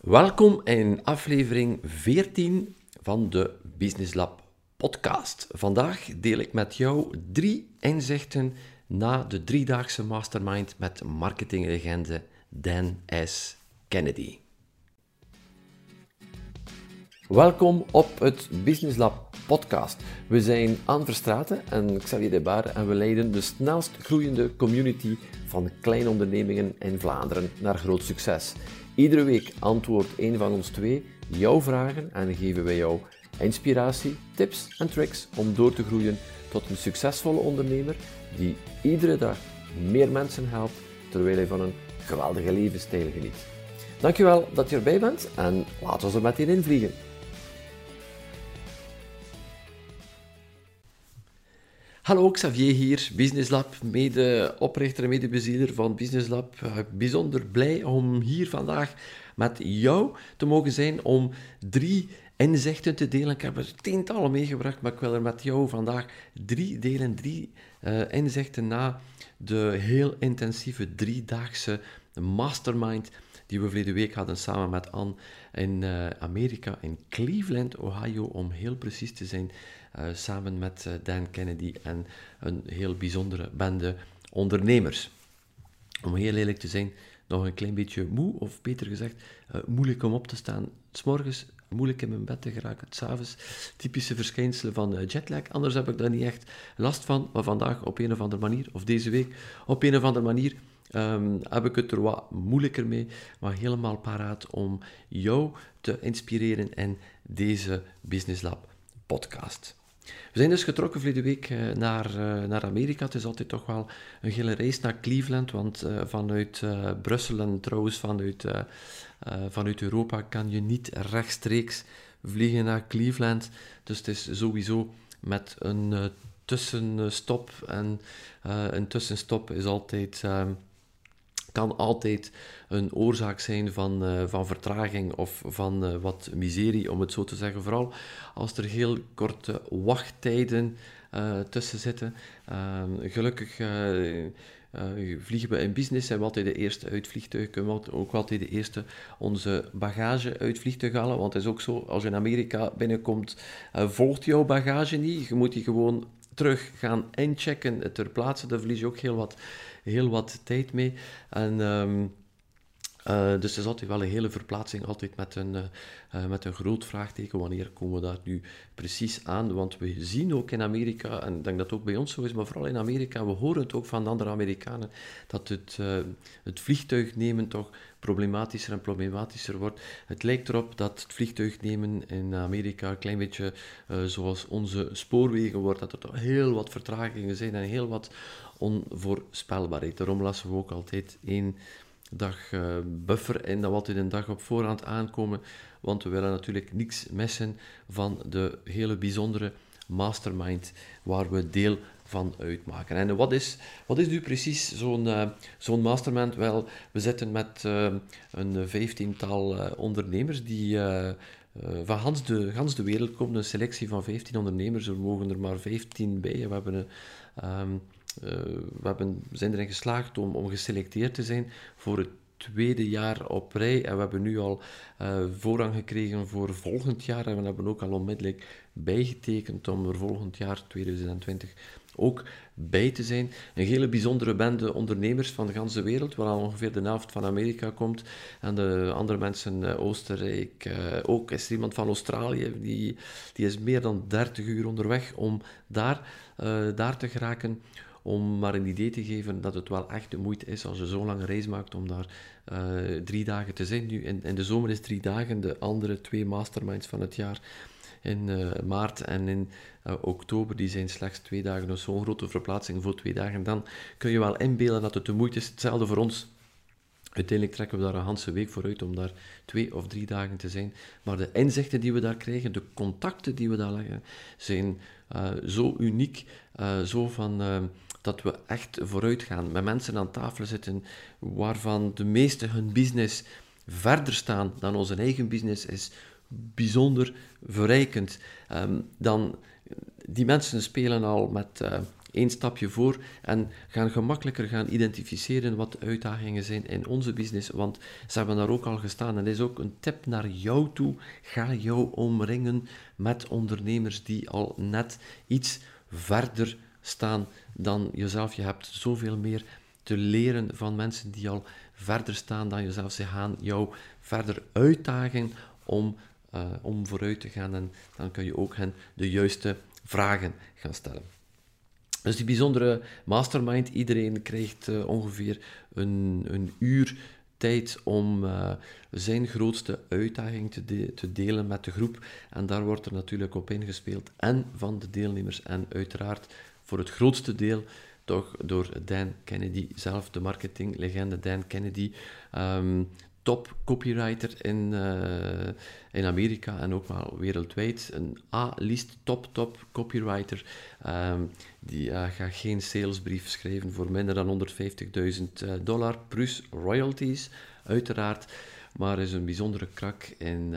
Welkom in aflevering 14 van de Business Lab podcast. Vandaag deel ik met jou drie inzichten na de driedaagse mastermind met marketinglegende Dan S. Kennedy. Welkom op het Business Lab podcast. We zijn Anne Verstraten en Xavier de Baar en we leiden de snelst groeiende community van kleine ondernemingen in Vlaanderen naar groot succes. Iedere week antwoordt een van ons twee jouw vragen en geven wij jou inspiratie, tips en tricks om door te groeien tot een succesvolle ondernemer die iedere dag meer mensen helpt terwijl hij van een geweldige levensstijl geniet. Dankjewel dat je erbij bent en laten we er meteen in Hallo, Xavier hier, Business Lab, mede-oprichter en medebezieler van Business Lab. Bijzonder blij om hier vandaag met jou te mogen zijn om drie inzichten te delen. Ik heb er tientallen meegebracht, maar ik wil er met jou vandaag drie delen, drie uh, inzichten na de heel intensieve driedaagse mastermind die we verleden week hadden samen met Anne in uh, Amerika, in Cleveland, Ohio, om heel precies te zijn. Uh, samen met uh, Dan Kennedy en een heel bijzondere bende ondernemers. Om heel eerlijk te zijn, nog een klein beetje moe, of beter gezegd, uh, moeilijk om op te staan. S'morgens moeilijk in mijn bed te geraken, s'avonds typische verschijnselen van jetlag. Anders heb ik daar niet echt last van, maar vandaag op een of andere manier, of deze week op een of andere manier, um, heb ik het er wat moeilijker mee, maar helemaal paraat om jou te inspireren in deze Business Lab podcast. We zijn dus getrokken verleden week uh, naar, uh, naar Amerika. Het is altijd toch wel een hele reis naar Cleveland, want uh, vanuit Brussel en trouwens vanuit, vanuit Europa kan je niet rechtstreeks vliegen naar Cleveland. Dus het is sowieso met een tussenstop. En een tussenstop is altijd kan altijd een oorzaak zijn van, uh, van vertraging of van uh, wat miserie, om het zo te zeggen. Vooral als er heel korte wachttijden uh, tussen zitten. Ehm, gelukkig vliegen we in business, zijn we altijd de eerste uit vliegtuig, kunnen we ook altijd de eerste onze bagage uit vliegtuig halen. Want het is ook zo, als je in Amerika binnenkomt, volgt jouw bagage niet. Je moet die gewoon terug gaan inchecken ter plaatse. Daar verlies je ook heel wat heel wat tijd mee. En, um, uh, dus het is altijd wel een hele verplaatsing, altijd met een, uh, met een groot vraagteken. Wanneer komen we daar nu precies aan? Want we zien ook in Amerika, en ik denk dat het ook bij ons zo is, maar vooral in Amerika, we horen het ook van de andere Amerikanen, dat het, uh, het vliegtuig nemen toch problematischer en problematischer wordt. Het lijkt erop dat het vliegtuig nemen in Amerika een klein beetje zoals onze spoorwegen wordt, dat er toch heel wat vertragingen zijn en heel wat onvoorspelbaarheid. Daarom lassen we ook altijd één dag uh, buffer in, dat we altijd een dag op voorhand aankomen, want we willen natuurlijk niks missen van de hele bijzondere mastermind waar we deel van uitmaken. En wat is, wat is nu precies zo'n uh, zo'n mastermind? Wel, we zitten met uh, een vijftiental ondernemers die van gans de, gans de wereld komen, een selectie van 15 ondernemers, er mogen er maar 15 bij. We hebben een um, uh, we hebben, zijn erin geslaagd om, om geselecteerd te zijn voor het tweede jaar op rij. En we hebben nu al uh, voorrang gekregen voor volgend jaar. En we hebben ook al onmiddellijk bijgetekend om er volgend jaar, 2020, ook bij te zijn. Een hele bijzondere bende ondernemers van de hele wereld, waar ongeveer de helft van Amerika komt. En de andere mensen, uh, Oostenrijk, ook is er iemand van Australië, die, die is meer dan 30 uur onderweg om daar, daar te geraken om maar een idee te geven dat het wel echt de moeite is als je zo'n lange reis maakt om daar uh, drie dagen te zijn. Nu, in, de zomer is drie dagen, de andere twee masterminds van het jaar in uh, maart en in uh, oktober, die zijn slechts twee dagen. Dus zo'n grote verplaatsing voor twee dagen. Dan kun je wel inbeelden dat het de moeite is. Hetzelfde voor ons. Uiteindelijk trekken we daar een hele week voor uit om daar twee of drie dagen te zijn. Maar de inzichten die we daar krijgen, de contacten die we daar leggen, zijn zo uniek, zo van dat we echt vooruit gaan, met mensen aan tafel zitten waarvan de meeste hun business verder staan dan onze eigen business, is bijzonder verrijkend. Um, dan, die mensen spelen al met, uh, één stapje voor en gaan gemakkelijker gaan identificeren wat de uitdagingen zijn in onze business, want ze hebben daar ook al gestaan. En dat is ook een tip naar jou toe. Ga jou omringen met ondernemers die al net iets verder staan dan jezelf. Je hebt zoveel meer te leren van mensen die al verder staan dan jezelf. Ze gaan jou verder uitdagen om, uh, om vooruit te gaan en dan kun je ook hen de juiste vragen gaan stellen. Dus die bijzondere mastermind, iedereen krijgt uh, ongeveer een, een uur tijd om uh, zijn grootste uitdaging te, te, delen met de groep. En daar wordt er natuurlijk op ingespeeld en van de deelnemers en uiteraard voor het grootste deel toch door Dan Kennedy zelf, de marketinglegende Dan Kennedy. Um, top copywriter in, uh, in Amerika en ook wel wereldwijd. Een A-list top, top copywriter. Um, die uh, gaat geen salesbrief schrijven voor minder dan 150.000 uh, dollar, plus royalties, uiteraard. Maar is een bijzondere krak in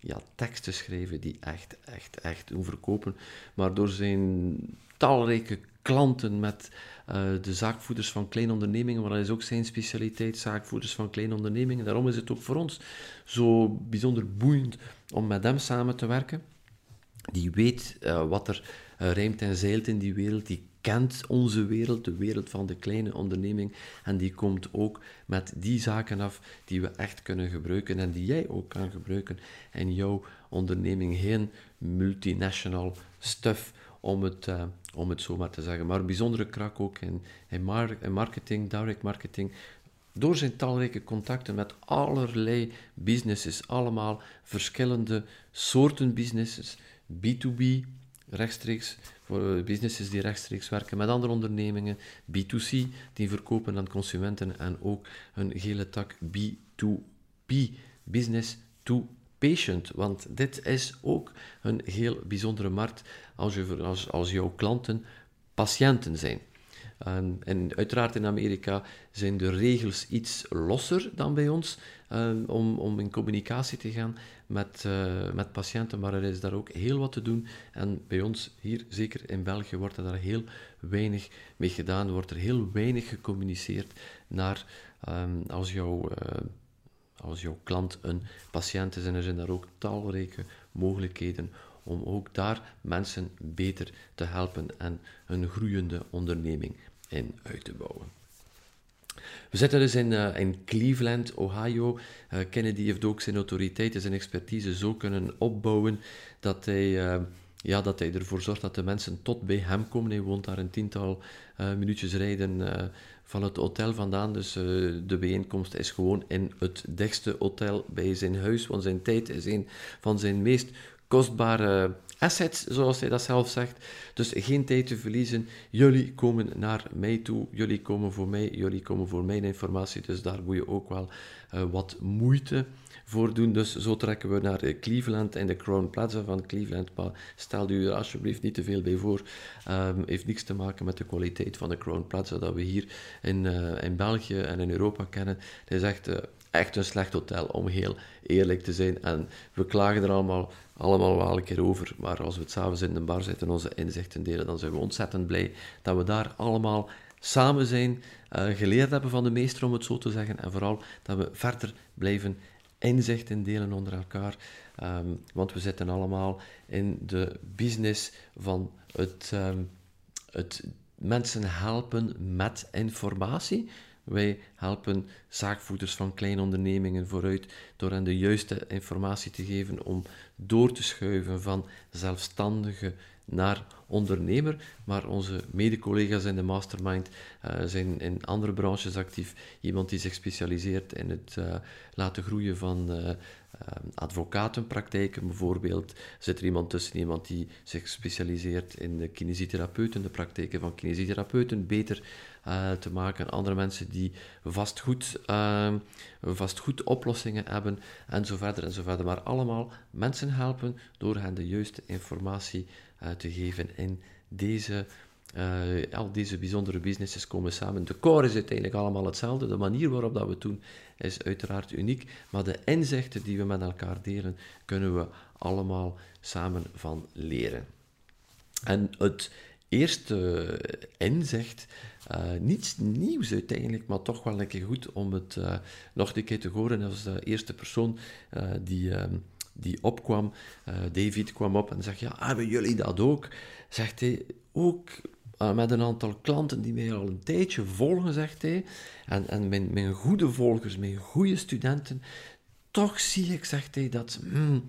ja, teksten schrijven die echt, echt, echt doen verkopen. Maar door zijn talrijke klanten met uh, de zaakvoerders van kleine ondernemingen, maar dat is ook zijn specialiteit, zaakvoerders van kleine ondernemingen. Daarom is het ook voor ons zo bijzonder boeiend om met hem samen te werken. Die weet uh, wat er uh, rijmt en zeilt in die wereld, die kent onze wereld, de wereld van de kleine onderneming, en die komt ook met die zaken af die we echt kunnen gebruiken en die jij ook kan gebruiken in jouw onderneming. Geen multinational stuff om het, uh, om het zo maar te zeggen. Maar bijzondere krak ook in, in marketing, direct marketing. Door zijn talrijke contacten met allerlei businesses, allemaal verschillende soorten businesses, B2B, rechtstreeks, voor eh, businesses die rechtstreeks werken met andere ondernemingen, B2C, die verkopen aan consumenten en ook een gele tak B2B, business to patient. Want dit is ook een heel bijzondere markt als, je, als, als jouw klanten patiënten zijn. En, uiteraard in Amerika zijn de regels iets losser dan bij ons um, om, om in communicatie te gaan met, uh, met patiënten, maar er is daar ook heel wat te doen. En bij ons hier, zeker in België, wordt er daar heel weinig mee gedaan, wordt er heel weinig gecommuniceerd naar um, als jouw uh, als jouw klant een patiënt is. En er zijn daar ook talrijke mogelijkheden om ook daar mensen beter te helpen en een groeiende onderneming in uit te bouwen. We zitten dus in, uh, in Cleveland, Ohio. Uh, Kennedy heeft ook zijn autoriteit en zijn expertise zo kunnen opbouwen dat hij, uh, ja, dat hij ervoor zorgt dat de mensen tot bij hem komen. Hij woont daar een tiental minuutjes rijden van het hotel vandaan. Dus de bijeenkomst is gewoon in het dichtste hotel bij zijn huis, want zijn tijd is een van zijn meest kostbare assets, zoals hij dat zelf zegt. Dus geen tijd te verliezen. Jullie komen naar mij toe, jullie komen voor mij, jullie komen voor mijn informatie. Dus daar moet je ook wel uh, wat moeite voordoen. Dus zo trekken we naar Cleveland en de Crown Plaza van Cleveland. Maar stel u er alsjeblieft niet te veel bij voor. Um, heeft niks te maken met de kwaliteit van de Crown Plaza dat we hier in, uh, in België en in Europa kennen. Het is echt, echt een slecht hotel, om heel eerlijk te zijn. En we klagen er allemaal, allemaal wel een keer over. Maar als we het s'avonds in de bar zitten en onze inzichten delen, dan zijn we ontzettend blij dat we daar allemaal samen zijn, uh, geleerd hebben van de meester, om het zo te zeggen. En vooral dat we verder blijven inzichten delen onder elkaar. Um, want we zitten allemaal in de business van het, um, het mensen helpen met informatie. Wij helpen zaakvoerders van kleine ondernemingen vooruit door hen de juiste informatie te geven om door te schuiven van zelfstandige naar ondernemer, maar onze mede-collega's in de mastermind uh, zijn in andere branches actief. Iemand die zich specialiseert in het uh, laten groeien van uh, advocatenpraktijken bijvoorbeeld. Zit er iemand tussen, iemand die zich specialiseert in de kinesitherapeuten, de praktijken van kinesitherapeuten beter te maken. Andere mensen die vastgoed, vastgoed oplossingen hebben en zo verder en zo verder. Maar allemaal mensen helpen door hen de juiste informatie te geven in deze, uh, al deze bijzondere businesses komen samen. De core is uiteindelijk allemaal hetzelfde. De manier waarop dat we het doen is uiteraard uniek. Maar de inzichten die we met elkaar delen, kunnen we allemaal samen van leren. En het eerste inzicht. Niets nieuws uiteindelijk, maar toch wel een keer goed om het nog een keer te horen als de eerste persoon die, ehm, die opkwam. David kwam op en zegt, ja, hebben jullie dat ook? Zegt hij, ook met een aantal klanten die mij al een tijdje volgen, zegt hij. En, en mijn, mijn goede volgers, mijn goede studenten. Toch zie ik, zegt hij, dat, hmm,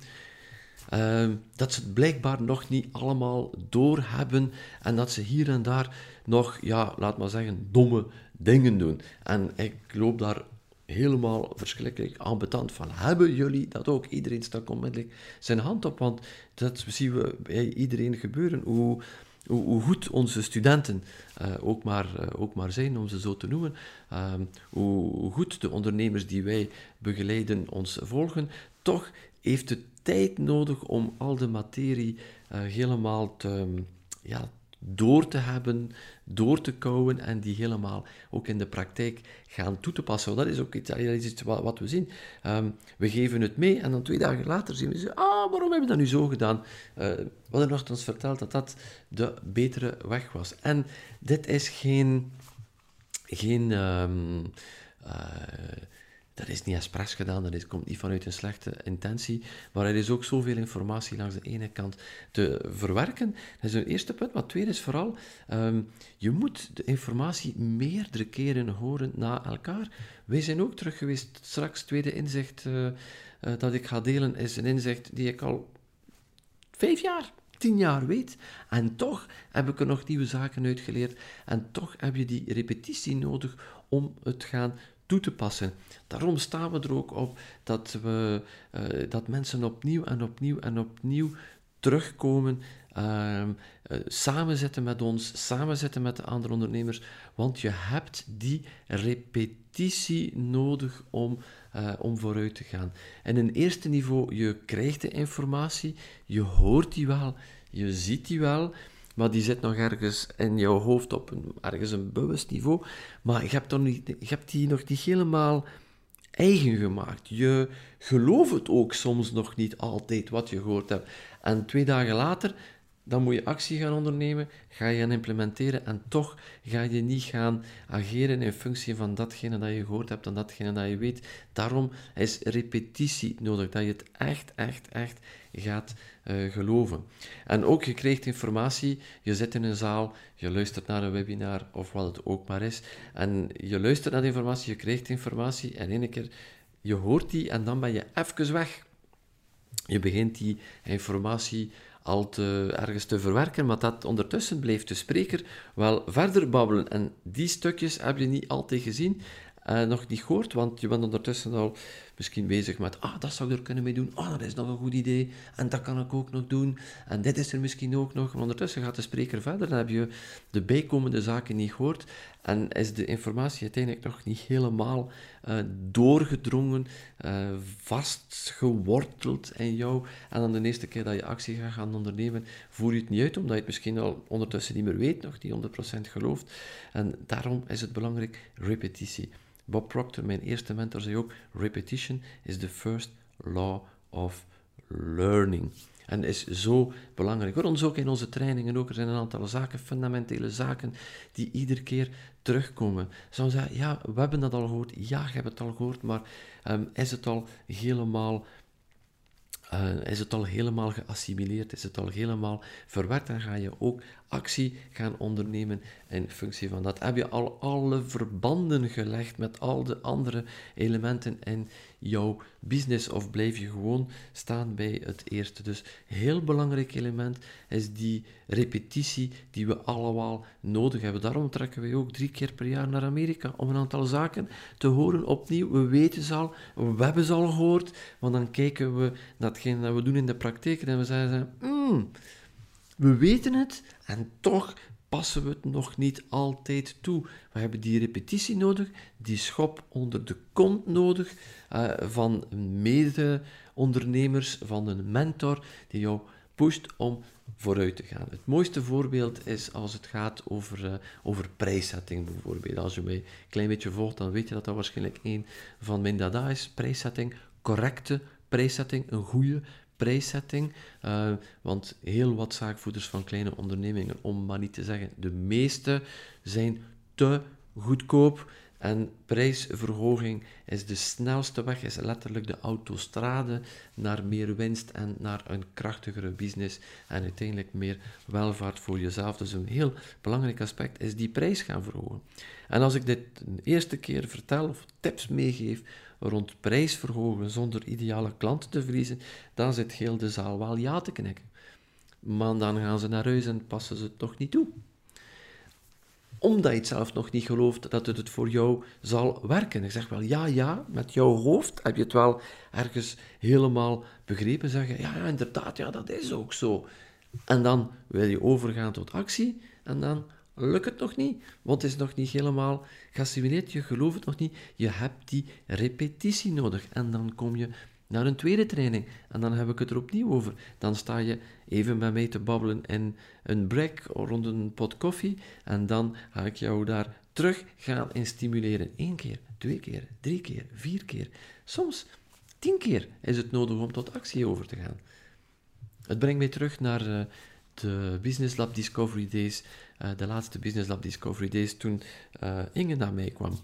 uh, dat ze het blijkbaar nog niet allemaal doorhebben. En dat ze hier en daar nog, ja, laat maar zeggen, domme dingen doen. En ik loop daar helemaal verschrikkelijk ambetant van. Hebben jullie dat ook? Iedereen stak onmiddellijk zijn hand op, want dat zien we bij iedereen gebeuren. Hoe hoe, goed onze studenten uh, ook, maar, uh, ook maar zijn, om ze zo te noemen, uh, hoe goed de ondernemers die wij begeleiden ons volgen, toch heeft het tijd nodig om al de materie eh, helemaal te, ja, door te hebben, door te kouwen en die helemaal ook in de praktijk gaan toe te passen. dat is ook iets, is wat, we zien. Ehm, we geven het mee en dan twee dagen later zien we ze, ah, waarom hebben we dat nu zo gedaan? Uh, we hadden nogthans verteld dat dat de betere weg was. En dit is geen... geen um, dat is niet expres gedaan, dat is, komt niet vanuit een slechte intentie, maar er is ook zoveel informatie langs de ene kant te verwerken. Dat is een eerste punt, maar het tweede is vooral, um, je moet de informatie meerdere keren horen na elkaar. Wij zijn ook terug geweest, straks tweede inzicht uh, dat ik ga delen, is een inzicht die ik al vijf jaar tien jaar weet. En toch heb ik er nog nieuwe zaken uitgeleerd. En toch heb je die repetitie nodig om het gaan toe te passen. Daarom staan we er ook op dat, we, uh, dat mensen opnieuw en opnieuw en opnieuw terugkomen, uh, samenzitten met ons, samenzitten met de andere ondernemers, want je hebt die repetitie nodig om, uh, om vooruit te gaan. En in eerste niveau, je krijgt de informatie, je hoort die wel, je ziet die wel, maar die zit nog ergens in jouw hoofd op een, ergens een bewust niveau. Maar je hebt, niet, je hebt die nog niet helemaal eigen gemaakt. Je gelooft het ook soms nog niet altijd wat je gehoord hebt. En twee dagen later dan moet je actie gaan ondernemen, ga je gaan implementeren en toch ga je niet gaan ageren in functie van datgene dat je gehoord hebt en datgene dat je weet. Daarom is repetitie nodig, dat je het echt, echt, echt gaat uh, geloven. En ook, je krijgt informatie, je zit in een zaal, je luistert naar een webinar of wat het ook maar is, en je luistert naar informatie, je krijgt informatie en één keer, je hoort die en dan ben je even weg. Je begint die informatie al te, ergens te verwerken, maar dat ondertussen blijft de spreker wel verder babbelen. En die stukjes heb je niet altijd gezien, uh, nog niet gehoord, want je bent ondertussen al misschien bezig met, ah, dat zou ik er kunnen mee doen, ah, dat is nog een goed idee, en dat kan ik ook nog doen, en dit is er misschien ook nog. Maar ondertussen gaat de spreker verder, dan heb je de bijkomende zaken niet gehoord, en is de informatie uiteindelijk nog niet helemaal uh, doorgedrongen, uh, vastgeworteld in jou, en dan de eerste keer dat je actie gaat gaan ondernemen, voer je het niet uit, omdat je het misschien al ondertussen niet meer weet, nog die 100% gelooft. En daarom is het belangrijk, repetitie. Bob Proctor, mijn eerste mentor, zei ook: Repetition is the first law of learning. En is zo belangrijk. Voor ons ook in onze trainingen ook. Er zijn een aantal zaken, fundamentele zaken, die iedere keer terugkomen. Zou zeggen, ja, we hebben dat al gehoord. Ja, je hebt het al gehoord, maar um, is het al helemaal uh, is het al helemaal geassimileerd, is het al helemaal verwerkt, dan ga je ook actie gaan ondernemen in functie van dat. Heb je al alle verbanden gelegd met al de andere elementen in jouw business of blijf je gewoon staan bij het eerste? Dus heel belangrijk element is die repetitie die we allemaal nodig hebben. Daarom trekken we ook drie keer per jaar naar Amerika om een aantal zaken te horen opnieuw. We weten ze al, we hebben ze al gehoord, want dan kijken we hetgeen dat we doen in de praktijk en we zeggen, mm, we weten het en toch passen we het nog niet altijd toe. We hebben die repetitie nodig, die schop onder de kont nodig uh, van mede-ondernemers, van een mentor die jou pusht om vooruit te gaan. Het mooiste voorbeeld is als het gaat over, uh, over prijszetting bijvoorbeeld. Als je mij een klein beetje volgt, dan weet je dat dat waarschijnlijk een van mijn dada is. Prijszetting, correcte prijszetting, een goede prijszetting. Uh, want heel wat zaakvoerders van kleine ondernemingen, om maar niet te zeggen de meeste, zijn te goedkoop. En prijsverhoging is de snelste weg, is letterlijk de autostrade naar meer winst en naar een krachtigere business en uiteindelijk meer welvaart voor jezelf. Dus een heel belangrijk aspect is die prijs gaan verhogen. En als ik dit de eerste keer vertel of tips meegeef rond prijsverhogen zonder ideale klanten te verliezen, dan zit heel de zaal wel ja te knikken. Maar dan gaan ze naar huis en passen ze het toch niet toe omdat je het zelf nog niet gelooft dat het voor jou zal werken. Ik zeg wel, ja, ja, met jouw hoofd heb je het wel ergens helemaal begrepen. Zeggen, ja, ja, inderdaad, ja, dat is ook zo. En dan wil je overgaan tot actie en dan lukt het nog niet, want het is nog niet helemaal geassimileerd, je gelooft het nog niet, je hebt die repetitie nodig. En dan kom je naar een tweede training. En dan heb ik het er opnieuw over. Dan sta je even met mij te babbelen in een break rond een pot koffie. En dan ga ik jou daar terug gaan in stimuleren. Eén keer, twee keer, drie keer, vier keer. Soms tien keer is het nodig om tot actie over te gaan. Het brengt mij terug naar uh, de Business Lab Discovery Days. Uh, de laatste Business Lab Discovery Days toen uh, Inge naar mij kwam.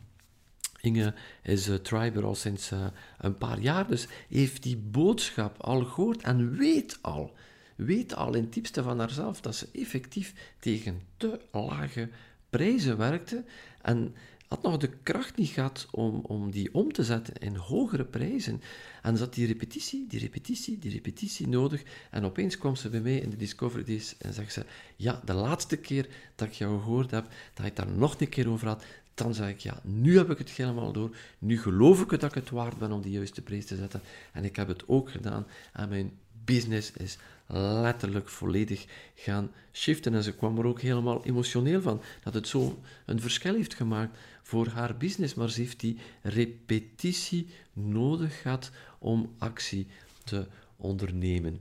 Inge is uh, Triber al sinds een paar jaar, dus heeft die boodschap al gehoord en weet al, weet al in diepste van haarzelf dat ze effectief tegen te lage prijzen werkte en had nog de kracht niet gehad om, om die om te zetten in hogere prijzen. En had die repetitie, die repetitie, die repetitie nodig. En opeens kwam ze bij mij in de Discovery Days en zegt ze, ja, de laatste keer dat ik jou gehoord heb, dat ik daar nog een keer over had, dan zeg ik, ja, nu heb ik het helemaal door. Nu geloof ik het dat ik het waard ben om die juiste prijs te zetten. En ik heb het ook gedaan. En mijn business is letterlijk volledig gaan shiften. En ze kwam er ook helemaal emotioneel van. Dat het zo een verschil heeft gemaakt voor haar business. Maar ze heeft die repetitie nodig gehad om actie te ondernemen.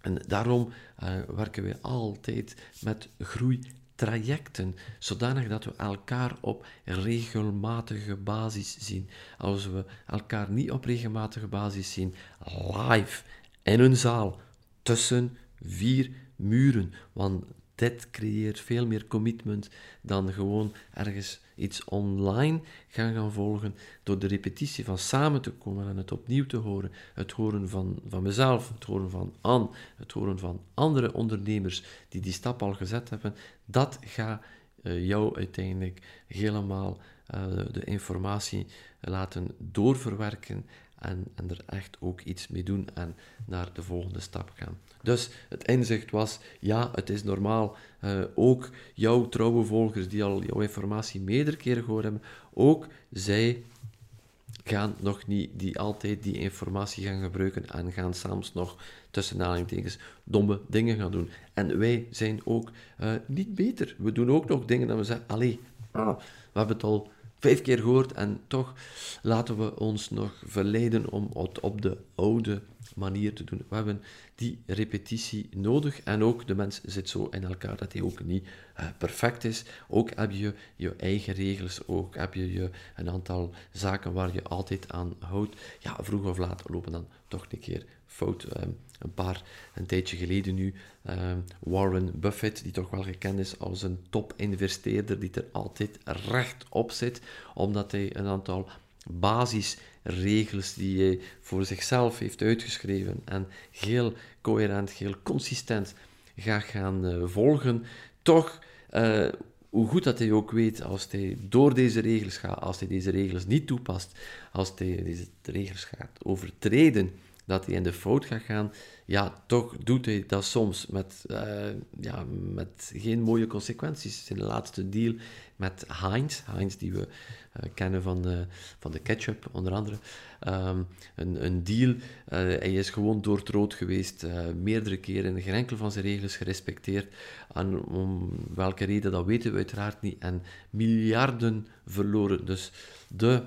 En daarom uh, werken wij altijd met groei trajecten, zodanig dat we elkaar op regelmatige basis zien. Als we elkaar niet op regelmatige basis zien, live in een zaal, tussen vier muren, want dit creëert veel meer commitment dan gewoon ergens iets online gaan gaan volgen door de repetitie van samen te komen en het opnieuw te horen. Het horen van, van mezelf, het horen van Anne, het horen van andere ondernemers die die stap al gezet hebben. Dat gaat uh, jou uiteindelijk helemaal uh, de informatie laten doorverwerken en, en er echt ook iets mee doen en naar de volgende stap gaan. Dus het inzicht was, ja, het is normaal. Uh, ook jouw trouwe volgers die al jouw informatie meerdere keren gehoord hebben, ook zij gaan nog niet die altijd die informatie gaan gebruiken en gaan soms nog tussen aanhalingstekens domme dingen gaan doen. En wij zijn ook uh, niet beter. We doen ook nog dingen dat we zeggen, allee, ah, we hebben het al vijf keer gehoord en toch laten we ons nog verleiden om het op de oude manier te doen. We hebben die repetitie nodig en ook de mens zit zo in elkaar dat hij ook niet uh, perfect is. Ook heb je je eigen regels, ook heb je, je een aantal zaken waar je altijd aan houdt. Ja, vroeg of laat lopen dan toch een keer fout. Um, een paar, een tijdje geleden nu, um, Warren Buffett, die toch wel gekend is als een top-investeerder, die er altijd recht op zit, omdat hij een aantal basisregels die hij voor zichzelf heeft uitgeschreven en heel coherent, heel consistent gaat gaan uh, volgen, toch, uh, hoe goed dat hij ook weet, als hij door deze regels gaat, als hij deze regels niet toepast, als hij deze regels gaat overtreden, dat hij in de fout gaat gaan, ja, toch doet hij dat soms met, uh, ja, met geen mooie consequenties. Zijn laatste deal met Heinz, Heinz die we uh, kennen van de, van de ketchup onder andere, um, een, een deal. Hij is gewoon door het rood geweest, meerdere keren, geen enkel van zijn regels gerespecteerd. En om welke reden, dat weten we uiteraard niet. En miljarden verloren. Dus de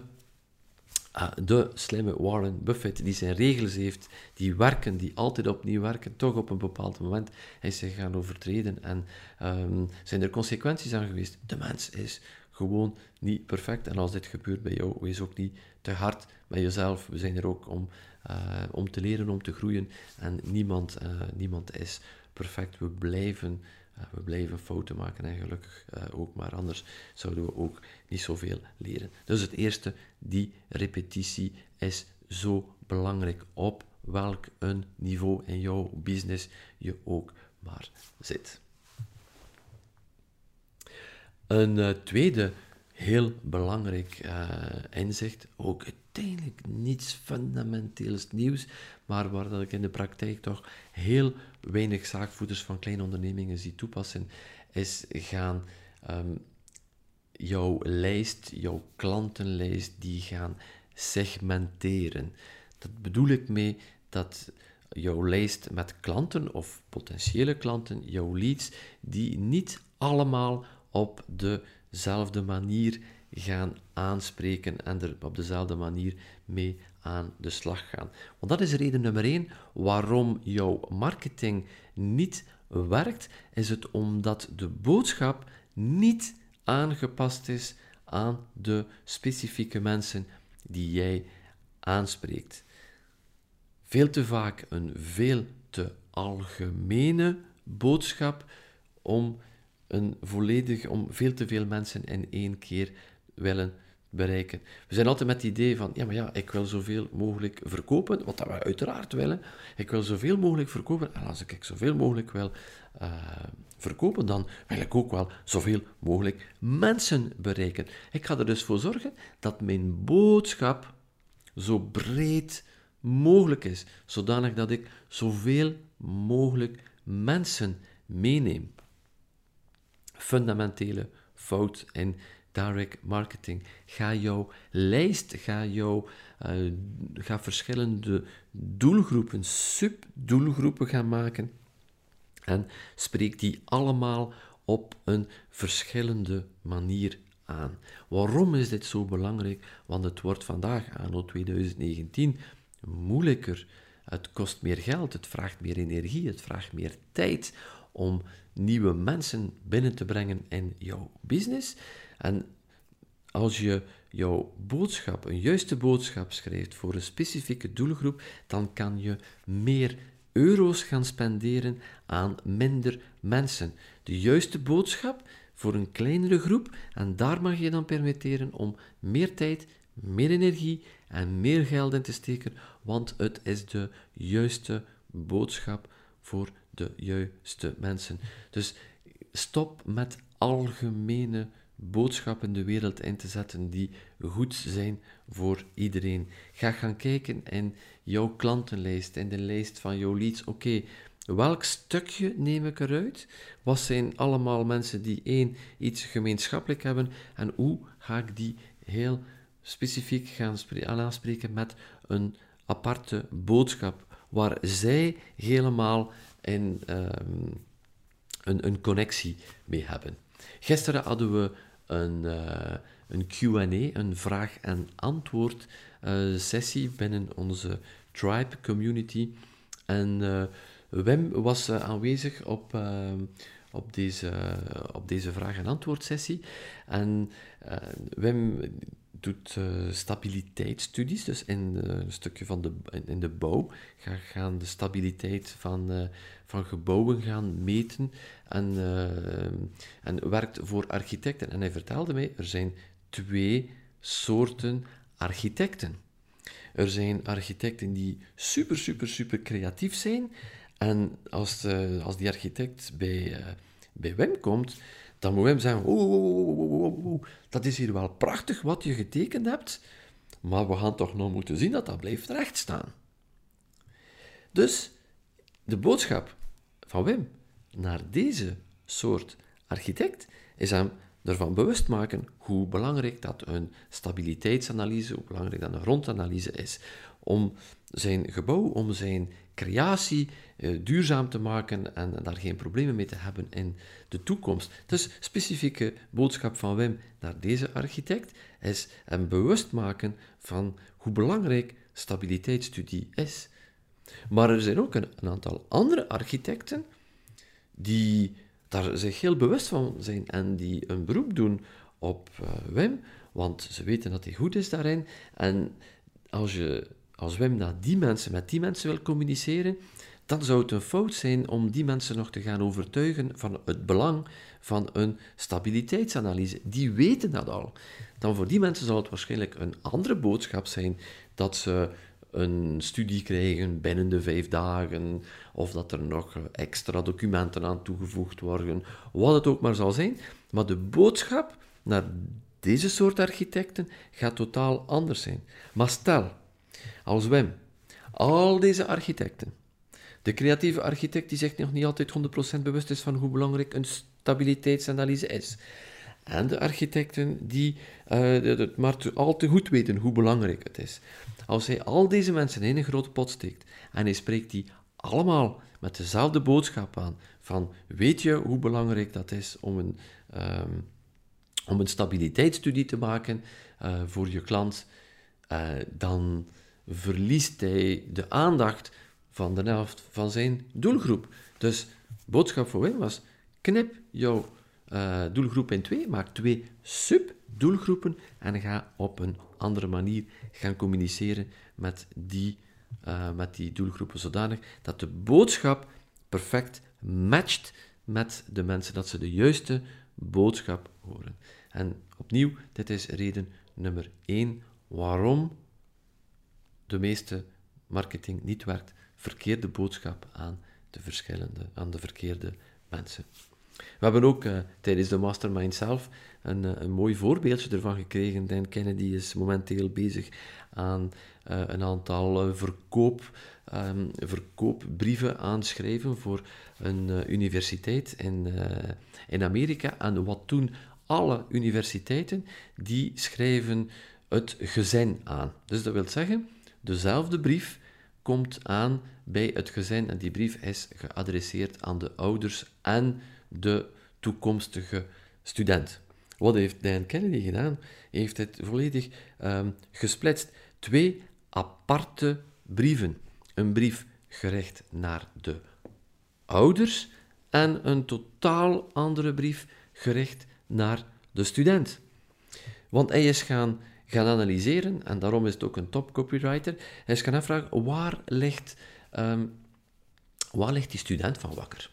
de slimme Warren Buffett, die zijn regels heeft, die werken, die altijd opnieuw werken, toch op een bepaald moment hij zich gaan overtreden. En um, zijn er consequenties aan geweest? De mens is gewoon niet perfect. En als dit gebeurt bij jou, wees ook niet te hard met jezelf. We zijn er ook om, uh, om te leren, om te groeien. En niemand, uh, niemand is perfect. We blijven, we blijven fouten maken en gelukkig ook. Maar anders zouden we ook niet zoveel leren. Dus het eerste, die repetitie is zo belangrijk op welk een niveau in jouw business je ook maar zit. Een uh, tweede heel belangrijk uh, inzicht, ook uiteindelijk niets fundamenteels nieuws, maar waar dat ik in de praktijk toch heel weinig zaakvoerders van kleine ondernemingen zie toepassen, is gaan um, jouw lijst, jouw klantenlijst, die gaan segmenteren. Dat bedoel ik mee dat jouw lijst met klanten of potentiële klanten, jouw leads, die niet allemaal op dezelfde manier gaan aanspreken en er op dezelfde manier mee aan de slag gaan. Want dat is reden nummer één waarom jouw marketing niet werkt, is het omdat de boodschap niet aangepast is aan de specifieke mensen die jij aanspreekt. Veel te vaak een veel te algemene boodschap om een volledig, om veel te veel mensen in één keer willen bereiken. We zijn altijd met het idee van, ja, maar ja, ik wil zoveel mogelijk verkopen, wat we uiteraard willen. Ik wil zoveel mogelijk verkopen, en als ik zoveel mogelijk wil uh, verkopen, dan wil ik ook wel zoveel mogelijk mensen bereiken. Ik ga er dus voor zorgen dat mijn boodschap zo breed mogelijk is, zodanig dat ik zoveel mogelijk mensen meeneem. Fundamentele fout in direct marketing. Ga jouw lijst, ga, jouw, uh, ga verschillende doelgroepen, subdoelgroepen gaan maken en spreek die allemaal op een verschillende manier aan. Waarom is dit zo belangrijk? Want het wordt vandaag, anno 2019, moeilijker. Het kost meer geld, het vraagt meer energie, het vraagt meer tijd om nieuwe mensen binnen te brengen in jouw business. En als je jouw boodschap, een juiste boodschap schrijft voor een specifieke doelgroep, dan kan je meer euro's gaan spenderen aan minder mensen. De juiste boodschap voor een kleinere groep en daar mag je dan permitteren om meer tijd, meer energie en meer geld in te steken, want het is de juiste boodschap voor de juiste mensen. Dus stop met algemene boodschappen de wereld in te zetten die goed zijn voor iedereen. Ga gaan kijken in jouw klantenlijst, in de lijst van jouw leads. Oké, welk stukje neem ik eruit? Wat zijn allemaal mensen die één iets gemeenschappelijk hebben en hoe ga ik die heel specifiek gaan aanspreken met een aparte boodschap waar zij helemaal in, um, een, een connectie mee hebben. Gisteren hadden we een, uh, een QA, een vraag- en antwoord uh, sessie binnen onze Tribe community. En uh, Wim was aanwezig op, op, deze, op deze vraag- en antwoord sessie. En Wim doet uh, stabiliteitsstudies, dus in uh, een stukje van de, in, de bouw ga, gaan de stabiliteit van, uh, van gebouwen gaan meten en, en werkt voor architecten. En hij vertelde mij, er zijn twee soorten architecten. Er zijn architecten die super, super, super creatief zijn. En als, als die architect bij, bij Wim komt, dan moet hem zeggen, oh, dat is hier wel prachtig wat je getekend hebt, maar we gaan toch nog moeten zien dat dat blijft recht staan. Dus de boodschap van Wim naar deze soort architect is hem ervan bewust maken hoe belangrijk dat een stabiliteitsanalyse, hoe belangrijk dat een grondanalyse is om zijn gebouw, om zijn creatie eh, duurzaam te maken en daar geen problemen mee te hebben in de toekomst. Dus specifieke boodschap van Wim naar deze architect is hem bewust maken van hoe belangrijk stabiliteitsstudie is. Maar er zijn ook een, aantal andere architecten die daar zich heel bewust van zijn en die een beroep doen op uh, Wim, want ze weten dat hij goed is daarin. En als, je, als Wim naar die mensen, met die mensen wil communiceren, dan zou het een fout zijn om die mensen nog te gaan overtuigen van het belang van een stabiliteitsanalyse. Die weten dat al. Dan voor die mensen zal het waarschijnlijk een andere boodschap zijn dat ze een studie krijgen binnen de vijf dagen, of dat er nog extra documenten aan toegevoegd worden, wat het ook maar zal zijn. Maar de boodschap naar deze soort architecten gaat totaal anders zijn. Maar stel, als Wim al deze architecten de creatieve architect die zich nog niet altijd 100% bewust is van hoe belangrijk een stabiliteitsanalyse is. En de architecten die het maar al te goed weten hoe belangrijk het is. Als hij al deze mensen in een grote pot steekt en hij spreekt die allemaal met dezelfde boodschap aan van weet je hoe belangrijk dat is om een, um, om een stabiliteitsstudie te maken uh, voor je klant, uh, dan verliest hij de aandacht van de helft van zijn doelgroep. Dus boodschap voor Wim was: knip jouw uh, doelgroep in twee, maak twee sub-doelgroepen en ga op een andere manier gaan communiceren met die, uh, met die doelgroepen, zodanig dat de boodschap perfect matcht met de mensen, dat ze de juiste boodschap horen. En opnieuw, dit is reden nummer één waarom de meeste marketing niet werkt verkeerde boodschap aan de verschillende, aan de verkeerde mensen. We hebben ook uh, tijdens de mastermind zelf een, uh, een mooi voorbeeldje ervan gekregen. Dan Kennedy is momenteel bezig aan uh, een aantal verkoop, um, verkoopbrieven aanschrijven voor een universiteit in, in Amerika. En wat doen alle universiteiten? Die schrijven het gezin aan. Dus dat wil zeggen, dezelfde brief komt aan bij het gezin en die brief is geadresseerd aan de ouders en de toekomstige student. Wat heeft Dan Kennedy gedaan? Hij heeft het volledig um, gesplitst. Twee aparte brieven. Een brief gericht naar de ouders en een totaal andere brief gericht naar de student. Want hij is gaan gaan analyseren, en daarom is het ook een top copywriter, hij is gaan afvragen, waar ligt, um, waar ligt die student van wakker?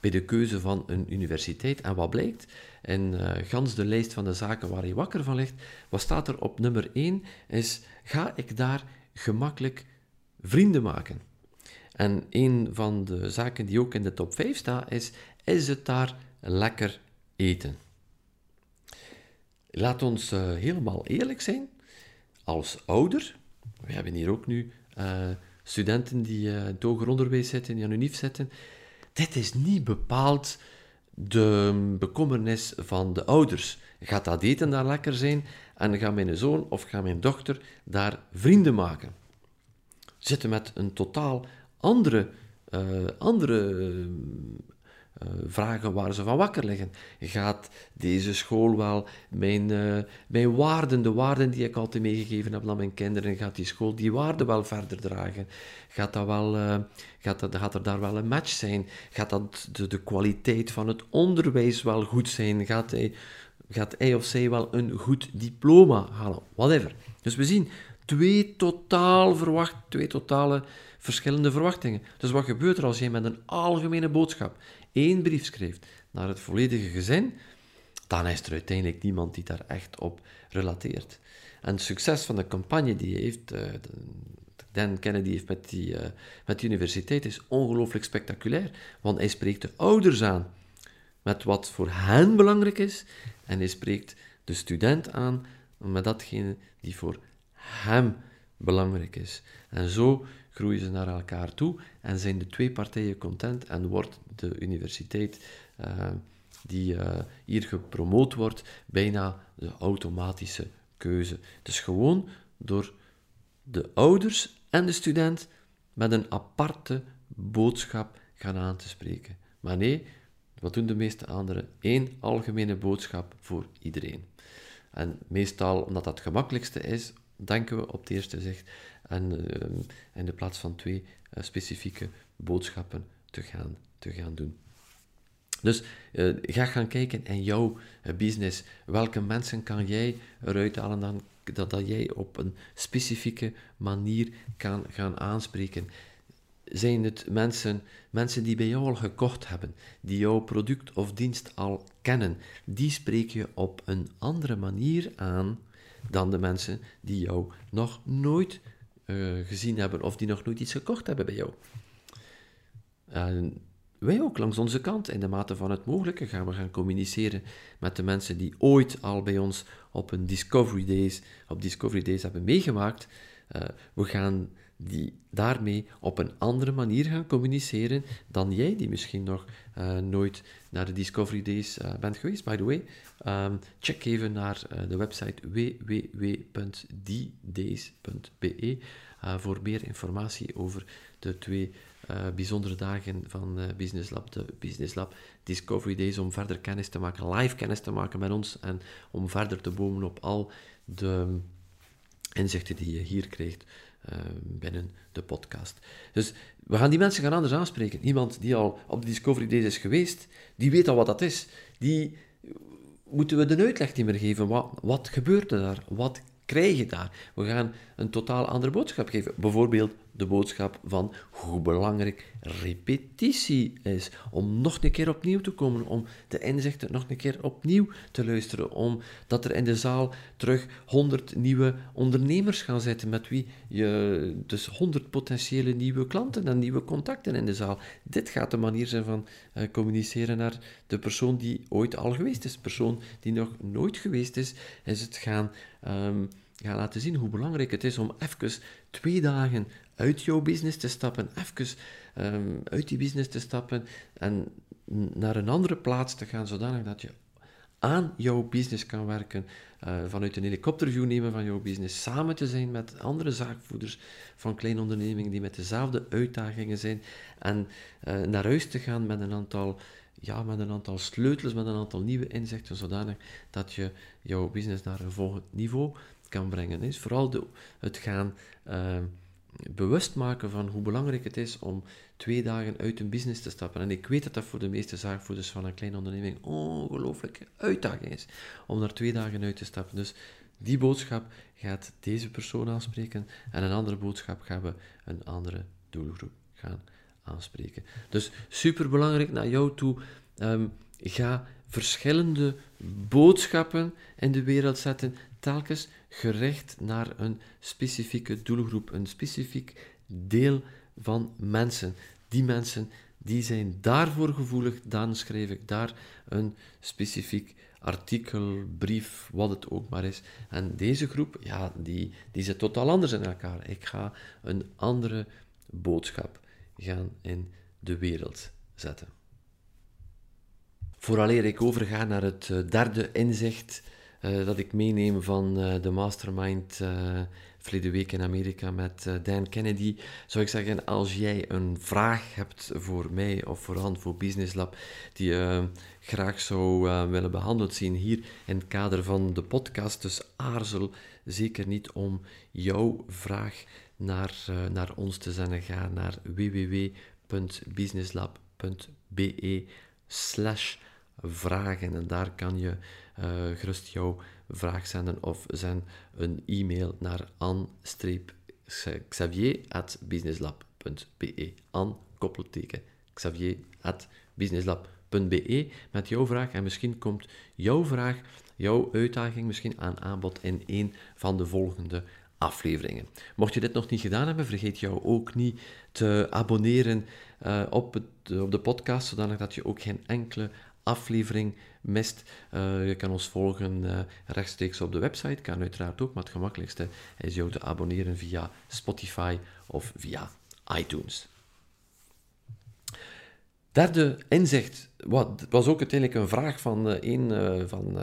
Bij de keuze van een universiteit. En wat blijkt? In uh, gans de lijst van de zaken waar hij wakker van ligt, wat staat er op nummer 1, is, ga ik daar gemakkelijk vrienden maken? En een van de zaken die ook in de top 5 staat, is, is het daar lekker eten? Laat ons uh, helemaal eerlijk zijn. Als ouder, we hebben hier ook nu uh, studenten die uh, het hoger onderwijs zitten, die aan UNIF zitten. Dit is niet bepaald de bekommernis van de ouders. Gaat dat eten daar lekker zijn en gaat mijn zoon of gaat mijn dochter daar vrienden maken? Zitten met een totaal andere, andere uh, vragen waar ze van wakker liggen. Gaat deze school wel mijn, uh, mijn waarden, de waarden die ik altijd meegegeven heb aan mijn kinderen, gaat die school die waarden wel verder dragen? Gaat, dat wel, uh, gaat, dat, gaat er daar wel een match zijn? Gaat dat de, de kwaliteit van het onderwijs wel goed zijn? Gaat hij, gaat hij of zij wel een goed diploma halen? Whatever. Dus we zien twee totaal verwacht, twee totale verschillende verwachtingen. Dus wat gebeurt er als je met een algemene boodschap één brief schrijft naar het volledige gezin, dan is er uiteindelijk niemand die daar echt op relateert. En het succes van de campagne die hij heeft, uh, Dan Kennedy heeft met die, uh, met universiteit, is ongelooflijk spectaculair. Want hij spreekt de ouders aan met wat voor hen belangrijk is, en hij spreekt de student aan met datgene die voor hem belangrijk is. En zo groeien ze naar elkaar toe en zijn de twee partijen content en wordt de universiteit uh, die uh, hier gepromoot wordt bijna de automatische keuze. Dus gewoon door de ouders en de student met een aparte boodschap gaan aan te spreken. Maar nee, wat doen de meeste anderen? Eén algemene boodschap voor iedereen. En meestal, omdat dat het gemakkelijkste is, denken we op het eerste zicht en uh, in de plaats van twee uh, specifieke boodschappen te gaan, te gaan doen. Dus uh, ga gaan kijken in jouw business. Welke mensen kan jij eruit halen dan, dat, dat jij op een specifieke manier kan gaan aanspreken? zijn het mensen, mensen die bij jou al gekocht hebben, die jouw product of dienst al kennen. Die spreek je op een andere manier aan dan de mensen die jou nog nooit uh, gezien hebben of die nog nooit iets gekocht hebben bij jou. Wij ook langs onze kant, in de mate van het mogelijke, gaan we gaan communiceren met de mensen die ooit al bij ons op een Discovery Days, op Discovery Days hebben meegemaakt. Uh, we gaan die daarmee op een andere manier gaan communiceren dan jij, die misschien nog uh, nooit naar de Discovery Days uh, bent geweest. By the way, um, check even naar uh, de website www.ddays.be voor meer informatie over de twee bijzondere dagen van Business Lab, de Business Lab Discovery Days, om verder kennis te maken, live kennis te maken met ons en om verder te bomen op al de inzichten die je hier krijgt uh, binnen de podcast. Dus we gaan die mensen gaan anders aanspreken. Iemand die al op de Discovery Days is geweest, die weet al wat dat is. Die moeten we de uitleg niet meer geven. Wat, wat gebeurt er daar? Wat krijg je daar? We gaan een totaal andere boodschap geven. Bijvoorbeeld de boodschap van hoe belangrijk repetitie is. Om nog een keer opnieuw te komen, om de inzichten nog een keer opnieuw te luisteren. Omdat er in de zaal terug 100 nieuwe ondernemers gaan zitten met wie je dus 100 potentiële nieuwe klanten en nieuwe contacten in de zaal. Dit gaat de manier zijn van uh, communiceren naar de persoon die ooit al geweest is. De persoon die nog nooit geweest is, is het gaan. Um, gaan laten zien hoe belangrijk het is om even twee dagen uit jouw business te stappen, even um, uit die business te stappen en naar een andere plaats te gaan, zodanig dat je aan jouw business kan werken, uh, vanuit een helikopterview nemen van jouw business, samen te zijn met andere zaakvoerders van kleine ondernemingen die met dezelfde uitdagingen zijn en uh, naar huis te gaan met een aantal ja, met een aantal sleutels, met een aantal nieuwe inzichten, zodanig dat je jouw business naar een volgend niveau kan brengen. Is vooral de, het gaan uh, bewust maken van hoe belangrijk het is om twee dagen uit een business te stappen. En ik weet dat dat voor de meeste zaakvoerders van een kleine onderneming ongelooflijke uitdaging is om daar twee dagen uit te stappen. Dus die boodschap gaat deze persoon aanspreken en een andere boodschap gaan we een andere doelgroep gaan aanspreken. Dus super belangrijk naar jou toe. Um, ga verschillende boodschappen in de wereld zetten, telkens gericht naar een specifieke doelgroep, een specifiek deel van mensen. Die mensen die zijn daarvoor gevoelig, dan schrijf ik daar een specifiek artikel, brief, wat het ook maar is. En deze groep, ja, die, die zit totaal anders in elkaar. Ik ga een andere boodschap gaan in de wereld zetten. Vooraleer ik overga naar het eh, derde inzicht uh, dat ik meeneem van uh, de mastermind uh, verleden week in Amerika met Dan Kennedy, zou ik zeggen, als jij een vraag hebt voor mij of voorhand voor Business Lab, die je graag zou willen behandeld zien hier in het kader van de podcast, dus aarzel zeker niet om jouw vraag naar, naar ons te zenden. Ga naar www.businesslab.be slash vragen. En daar kan je gerust jouw vraag zenden of zend een e-mail naar an-xavier.businesslab.be an, koppelteken, xavier.businesslab.be met jouw vraag. En misschien komt jouw vraag, jouw uitdaging misschien aan aanbod in een van de volgende afleveringen. Mocht je dit nog niet gedaan hebben, vergeet jou ook niet te abonneren uh, op, het, op de podcast, zodanig dat je ook geen enkele aflevering mist. Uh, je kan ons volgen uh, rechtstreeks op de website, kan uiteraard ook, maar het gemakkelijkste is jou te abonneren via Spotify of via iTunes. Derde inzicht wat, was ook uiteindelijk een vraag van uh, een van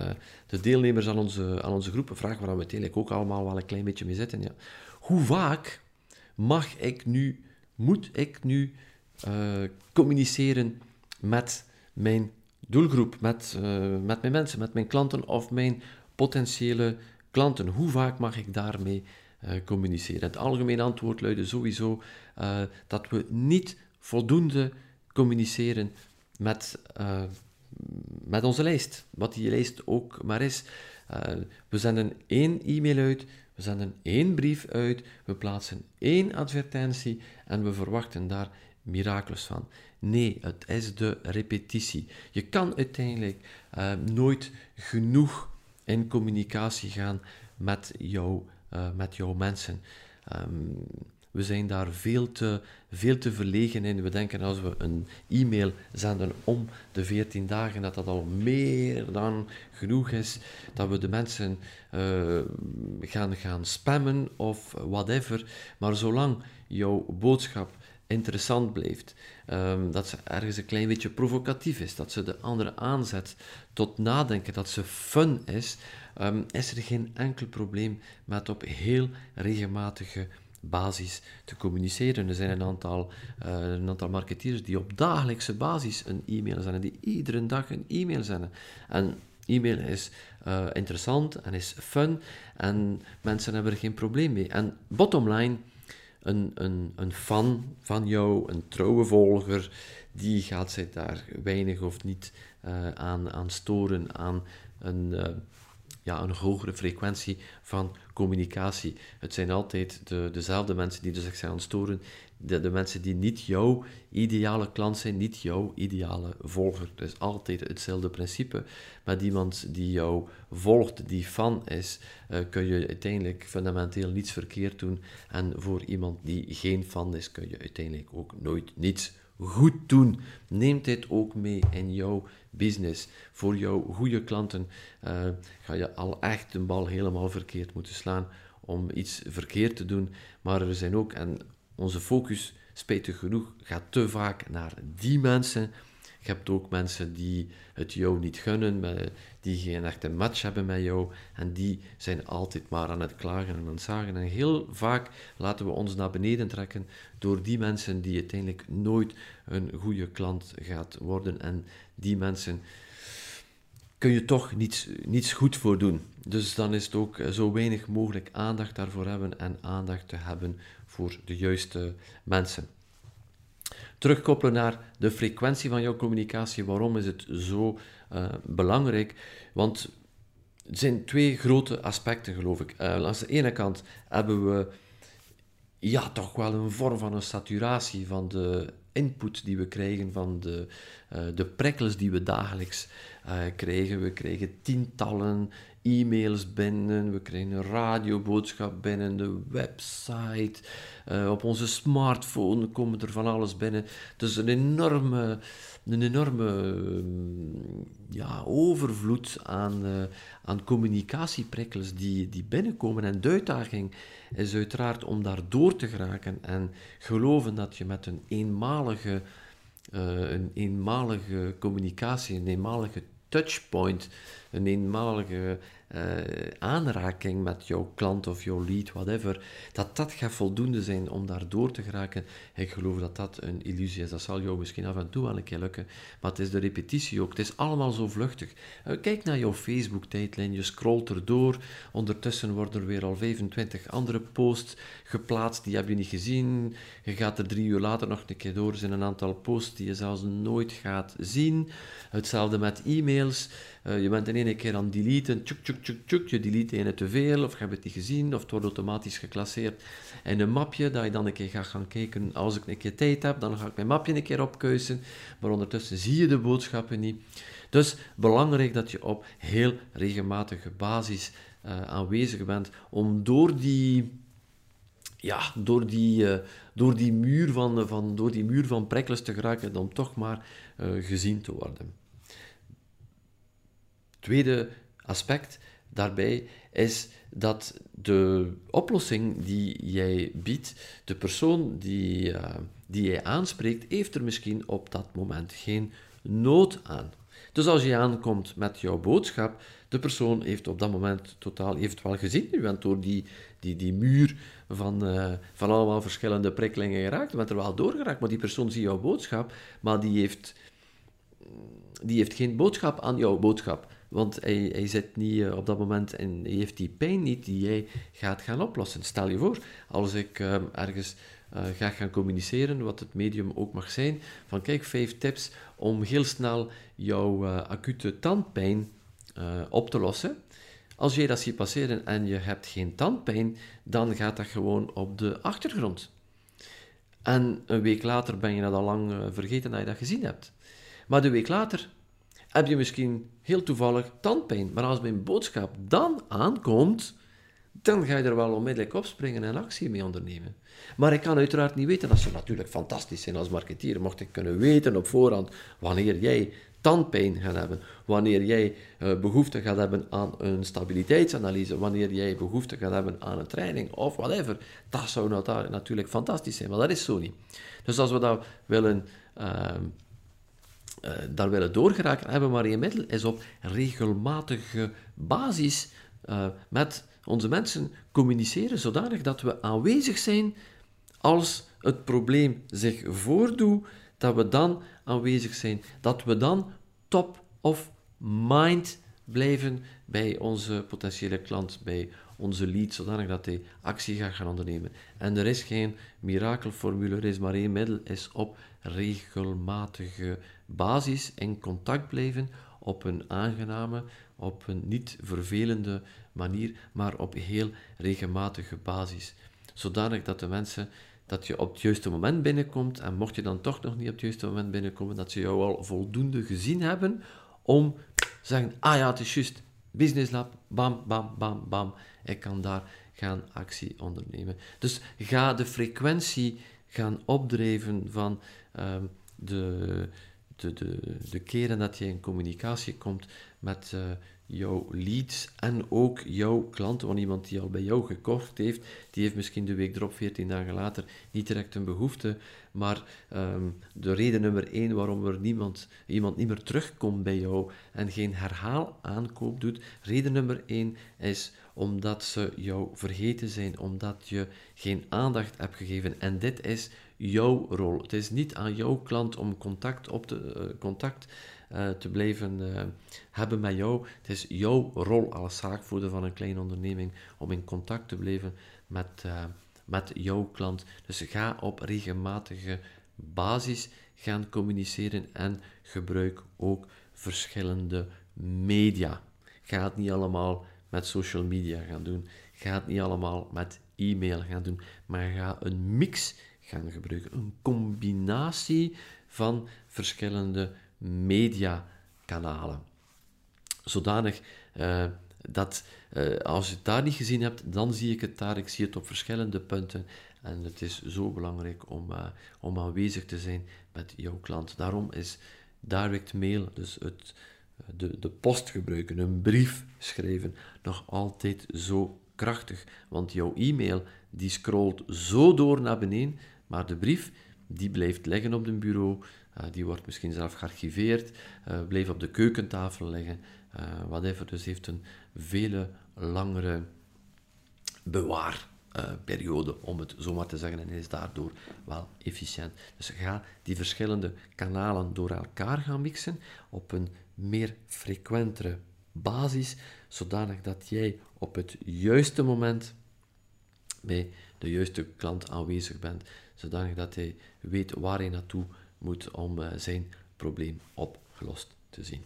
de deelnemers aan onze, aan onze groep. Een vraag waar we uiteindelijk ook allemaal wel een klein beetje mee zitten. Ja. Hoe vaak mag ik nu, moet ik nu communiceren met mijn doelgroep, met, uh, met mijn mensen, met mijn klanten of mijn potentiële klanten. Hoe vaak mag ik daarmee uh, communiceren? Het algemeen antwoord luidde sowieso uh, dat we niet voldoende communiceren met met onze lijst, wat die lijst ook maar is. We zenden één e-mail uit, we zenden één brief uit, we plaatsen één advertentie en we verwachten daar mirakels van. Nee, het is de repetitie. Je kan uiteindelijk uh, nooit genoeg in communicatie gaan met, jou, uh, met jouw mensen. Um, we zijn daar veel te, veel te verlegen in. We denken als we een e-mail zenden om de 14 dagen, dat dat al meer dan genoeg is. Dat we de mensen uh, gaan, gaan spammen of whatever. Maar zolang jouw boodschap interessant blijft, um, dat ze ergens een klein beetje provocatief is, dat ze de andere aanzet tot nadenken, dat ze fun is, um, is er geen enkel probleem met op heel regelmatige basis te communiceren. Er zijn een aantal, uh, een aantal marketeers die op dagelijkse basis een e-mail zenden, die iedere dag een e-mail zenden. En e-mail is uh, interessant en is fun en mensen hebben er geen probleem mee. En bottom line, een, een, een fan van jou, een trouwe volger, die gaat zich daar weinig of niet uh, aan, aan storen, aan een ja, een hogere frequentie van communicatie. Het zijn altijd de, dezelfde mensen die dus zich zijn aan het storen, de, de, mensen die niet jouw ideale klant zijn, niet jouw ideale volger. Het is altijd hetzelfde principe. Met iemand die jou volgt, die fan is, uh, kun je uiteindelijk fundamenteel niets verkeerd doen. En voor iemand die geen fan is, kun je uiteindelijk ook nooit niets goed doen. Neem dit ook mee in jouw business. Voor jouw goede klanten uh, ga je al echt de bal helemaal verkeerd moeten slaan om iets verkeerd te doen. Maar er zijn ook, en onze focus, spijtig genoeg, gaat te vaak naar die mensen je hebt ook mensen die het jou niet gunnen, die geen echte match hebben met jou en die zijn altijd maar aan het klagen en aan het zagen. En heel vaak laten we ons naar beneden trekken door die mensen die uiteindelijk nooit een goede klant gaat worden en die mensen kun je toch niets, niets goed voor doen. Dus dan is het ook zo weinig mogelijk aandacht daarvoor hebben en aandacht te hebben voor de juiste mensen terugkoppelen naar de frequentie van jouw communicatie. Waarom is het zo uh, belangrijk? Want er zijn twee grote aspecten, geloof ik. Uh, langs de ene kant hebben we ja, toch wel een vorm van een saturatie van de input die we krijgen, van de, uh, de prikkels die we dagelijks krijgen. We krijgen tientallen e-mails binnen, we krijgen een radioboodschap binnen, de website, uh, op onze smartphone komen er van alles binnen. Dus een enorme, een enorme ja, overvloed aan, aan communicatieprikkels die, die binnenkomen. En de uitdaging is uiteraard om daar door te geraken en geloven dat je met een eenmalige, uh, een eenmalige communicatie, een eenmalige touchpoint, een eenmalige uh, aanraking met jouw klant of jouw lead, whatever, dat dat gaat voldoende zijn om daar door te geraken. Ik geloof dat dat een illusie is. Dat zal jou misschien af en toe wel een keer lukken, maar het is de repetitie ook. Het is allemaal zo vluchtig. Uh, kijk naar jouw Facebook-tijdlijn, je scrolt erdoor. Ondertussen worden er weer al 25 andere posts geplaatst, die heb je niet gezien. Je gaat er drie uur later nog een keer door. Er zijn een aantal posts die je zelfs nooit gaat zien. Hetzelfde met e-mails. Uh, je bent in één keer aan deleten, tjuk, tjuk, tjuk, tjuk, je delete ene te veel, of je hebt het niet gezien, of het wordt automatisch geclasseerd in een mapje, dat je dan een keer gaat gaan kijken, als ik een keer tijd heb, dan ga ik mijn mapje een keer opkeuzen, maar ondertussen zie je de boodschappen niet. Dus belangrijk dat je op heel regelmatige basis uh, aanwezig bent, om door die ja, door die, uh, door die muur van, van, door die muur van prikkels te geraken, dan toch maar uh, gezien te worden. Tweede aspect daarbij is dat de oplossing die jij biedt, de persoon die, die jij aanspreekt, heeft er misschien op dat moment geen nood aan. Dus als je aankomt met jouw boodschap, de persoon heeft op dat moment totaal, wel gezien, je bent door die, die, die muur van, uh, van allemaal verschillende prikkelingen geraakt, je bent er wel doorgeraakt, maar die persoon ziet jouw boodschap, maar die heeft, die heeft geen boodschap aan jouw boodschap. want hij, hij zit niet eh, op dat moment en hij heeft die pijn niet die jij gaat gaan oplossen. Stel je voor, als ik ehm, ergens ga gaan communiceren, wat het medium ook mag zijn, van kijk, vijf tips om heel snel jouw acute tandpijn op te lossen. Als jij dat ziet passeren en je hebt geen tandpijn, dan gaat dat gewoon op de achtergrond. En een week later ben je dat al lang vergeten dat je dat gezien hebt. Maar de week later heb je misschien heel toevallig tandpijn. Maar als mijn boodschap dan aankomt, dan ga je er wel onmiddellijk opspringen en actie mee ondernemen. Maar ik kan uiteraard niet weten, dat zou natuurlijk fantastisch zijn als marketeer, mocht ik kunnen weten op voorhand wanneer jij tandpijn gaat hebben, wanneer jij uh, behoefte gaat hebben aan een stabiliteitsanalyse, wanneer jij behoefte gaat hebben aan een training of whatever. Dat zou natuurlijk fantastisch zijn, maar dat is zo niet. Dus als we dat willen uh, uh, daar willen doorgeraken, hebben we maar één middel, is op regelmatige basis uh, met onze mensen communiceren, zodanig dat we aanwezig zijn als het probleem zich voordoet, dat we dan aanwezig zijn, dat we dan top of mind blijven bij onze potentiële klant, bij onze lead, zodanig dat hij actie gaat gaan ondernemen. En er is geen mirakelformule, er is maar één middel, is op regelmatige basis in contact blijven, op een aangename, op een niet vervelende manier, maar op heel regelmatige basis. Zodanig dat de mensen, dat je op het juiste moment binnenkomt, en mocht je dan toch nog niet op het juiste moment binnenkomen, dat ze jou al voldoende gezien hebben om te zeggen, ah ja, het is juist, Business Lab, bam, bam, bam, bam, ik kan daar gaan actie ondernemen. Dus ga de frequentie gaan opdrijven van um, de, de, de, de keren dat je in communicatie komt met uh, jouw leads en ook jouw klanten. Want iemand die al bij jou gekocht heeft, die heeft misschien de week erop, 14 dagen later, niet direct een behoefte. Maar um, de reden nummer één waarom er niemand, iemand niet meer terugkomt bij jou en geen herhaal aankoop doet, reden nummer één is omdat ze jou vergeten zijn, omdat je geen aandacht hebt gegeven. En dit is jouw rol. Het is niet aan jouw klant om contact, op te, uh, contact uh, te blijven uh, hebben met jou. Het is jouw rol als zaakvoerder van een kleine onderneming om in contact te blijven met, met jouw klant. Dus ga op regelmatige basis gaan communiceren en gebruik ook verschillende media. Ga het niet allemaal met social media gaan doen. Ga het niet allemaal met e-mail gaan doen, maar ga een mix gaan gebruiken. Een combinatie van verschillende mediakanalen. Zodanig uh, dat uh, als je het daar niet gezien hebt, dan zie ik het daar. Ik zie het op verschillende punten. En het is zo belangrijk om, uh, om aanwezig te zijn met jouw klant. Daarom is direct mail, dus het, de, de post gebruiken, een brief schrijven, nog altijd zo krachtig. Want jouw e-mail die scrolt zo door naar beneden maar de brief, die blijft liggen op het bureau, uh, die wordt misschien zelf gearchiveerd, uh, blijft op de keukentafel liggen, uh, whatever. Dus heeft een vele langere bewaarperiode, om het zo maar te zeggen, en is daardoor wel efficiënt. Dus ga die verschillende kanalen door elkaar gaan mixen op een meer frequentere basis, zodanig dat jij op het juiste moment bij de juiste klant aanwezig bent, zodanig dat hij weet waar hij naartoe moet om uh, zijn probleem opgelost te zien.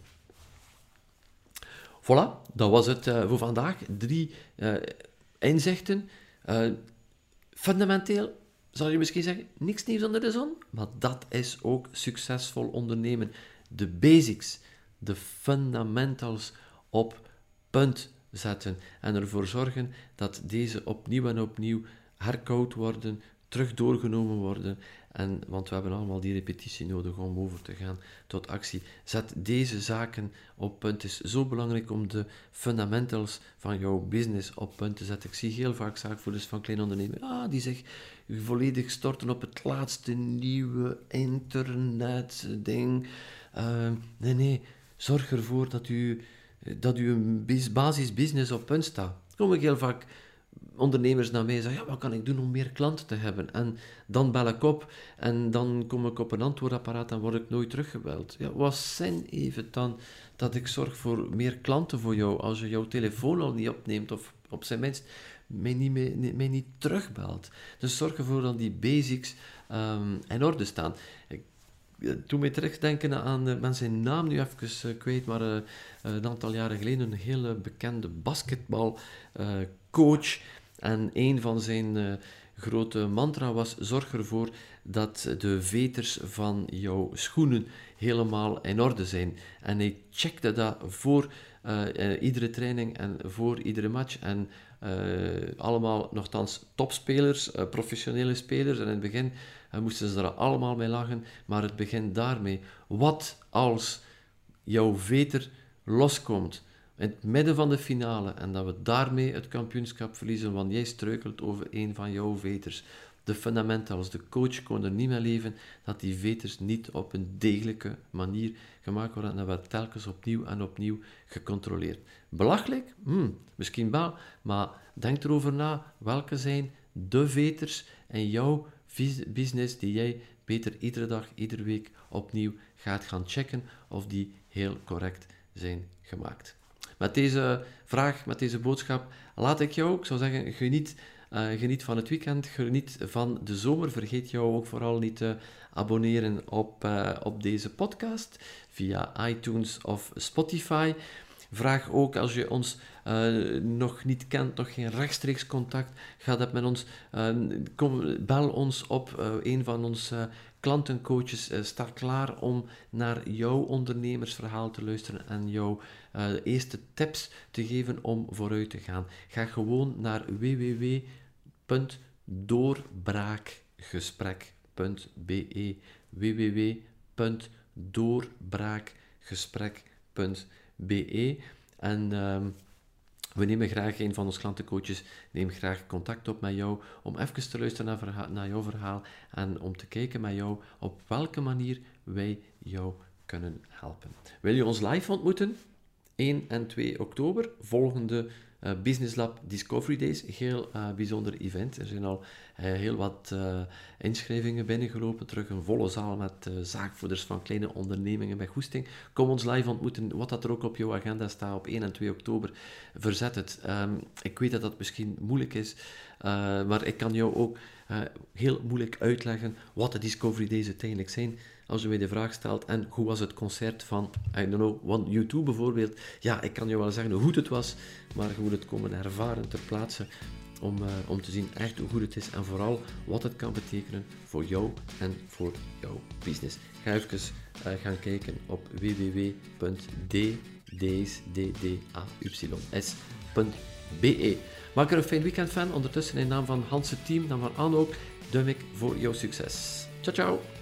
Voilà, dat was het uh, voor vandaag. Drie uh, inzichten. fundamenteel zal je misschien zeggen, niks nieuws onder de zon, maar dat is ook succesvol ondernemen. De basics, de fundamentals op punt zetten en ervoor zorgen dat deze opnieuw en opnieuw herkoud worden, terug doorgenomen worden. En, want we hebben allemaal die repetitie nodig om over te gaan tot actie. Zet deze zaken op punt. Het is zo belangrijk om de fundamentals van jouw business op punt te zetten. Ik zie heel vaak zaakvoerders van kleine ondernemingen ah, die zich volledig storten op het laatste nieuwe internetding. Uh, nee, nee, zorg ervoor dat u, dat basisbusiness op punt staat. Kom ik heel vaak ondernemers naar mij zeggen, ja, wat kan ik doen om meer klanten te hebben? En dan bel ik op en dan kom ik op een antwoordapparaat en word ik nooit teruggebeld. Ja, wat zijn even dan dat ik zorg voor meer klanten voor jou als je jouw telefoon al niet opneemt of op zijn minst mij niet, mij niet terugbelt. Dus zorg ervoor dat die basics um, in orde staan. Toen mij terugdenken aan, uh, ben zijn naam nu even uh, kwijt, maar een aantal jaren geleden een hele bekende basketbalcoach. en een van zijn grote mantra was: zorg ervoor dat de veters van jouw schoenen helemaal in orde zijn. En hij checkte dat voor iedere training en voor iedere match. En uh, allemaal nogthans topspelers, uh, professionele spelers. En in het begin uh, moesten ze er allemaal mee lachen. Maar het begint daarmee. Wat als jouw veter loskomt in het midden van de finale en dat we daarmee het kampioenschap verliezen, want jij struikelt over een van jouw veters de fundamentals. De coach kon er niet mee leven dat die veters niet op een degelijke manier gemaakt worden en dat werd telkens opnieuw en opnieuw gecontroleerd. Belachelijk? Hmm, misschien wel, maar denk erover na. Welke zijn de veters in jouw business die jij beter iedere dag, iedere week opnieuw gaat gaan checken of die heel correct zijn gemaakt. Met deze vraag, met deze boodschap, laat ik jou, ik zou zeggen, geniet uh, geniet van het weekend, geniet van de zomer. Vergeet jou ook vooral niet te abonneren op, uh, op deze podcast via iTunes of Spotify. Vraag ook als je ons uh, nog niet kent, nog geen rechtstreeks contact, ga dat met ons, kom, bel ons op. een van onze klantencoaches staat klaar om naar jouw ondernemersverhaal te luisteren en jou eerste tips te geven om vooruit te gaan. Ga gewoon naar www www.doorbraakgesprek.be www.doorbraakgesprek.be En um, we nemen graag, een van onze klantencoaches neemt graag contact op met jou om even te luisteren naar, naar jouw verhaal en om te kijken met jou op welke manier wij jou kunnen helpen. Wil je ons live ontmoeten? 1 en 2 oktober, volgende uh, Business Lab Discovery Days, heel uh, bijzonder event. Er zijn al uh, heel wat inschrijvingen binnengelopen, terug een volle zaal met zaakvoerders van kleine ondernemingen bij goesting. Kom ons live ontmoeten, wat dat er ook op jouw agenda staat op 1 en 2 oktober, verzet het. Um, ik weet dat dat misschien moeilijk is, maar ik kan jou ook heel moeilijk uitleggen wat de Discovery Days uiteindelijk zijn als je mij de vraag stelt, en hoe was het concert van, I don't know, One YouTube bijvoorbeeld, ja, ik kan je wel zeggen hoe goed het was, maar je moet het komen ervaren ter plaatse om, uh, om te zien echt hoe goed het is en vooral wat het kan betekenen voor jou en voor jouw business. Ga even uh, gaan kijken op www.ddayys.be. Maak er een fijn weekend van. Ondertussen in naam van Hans' team, dan van Anne ook, duim ik voor jouw succes. Ciao, ciao!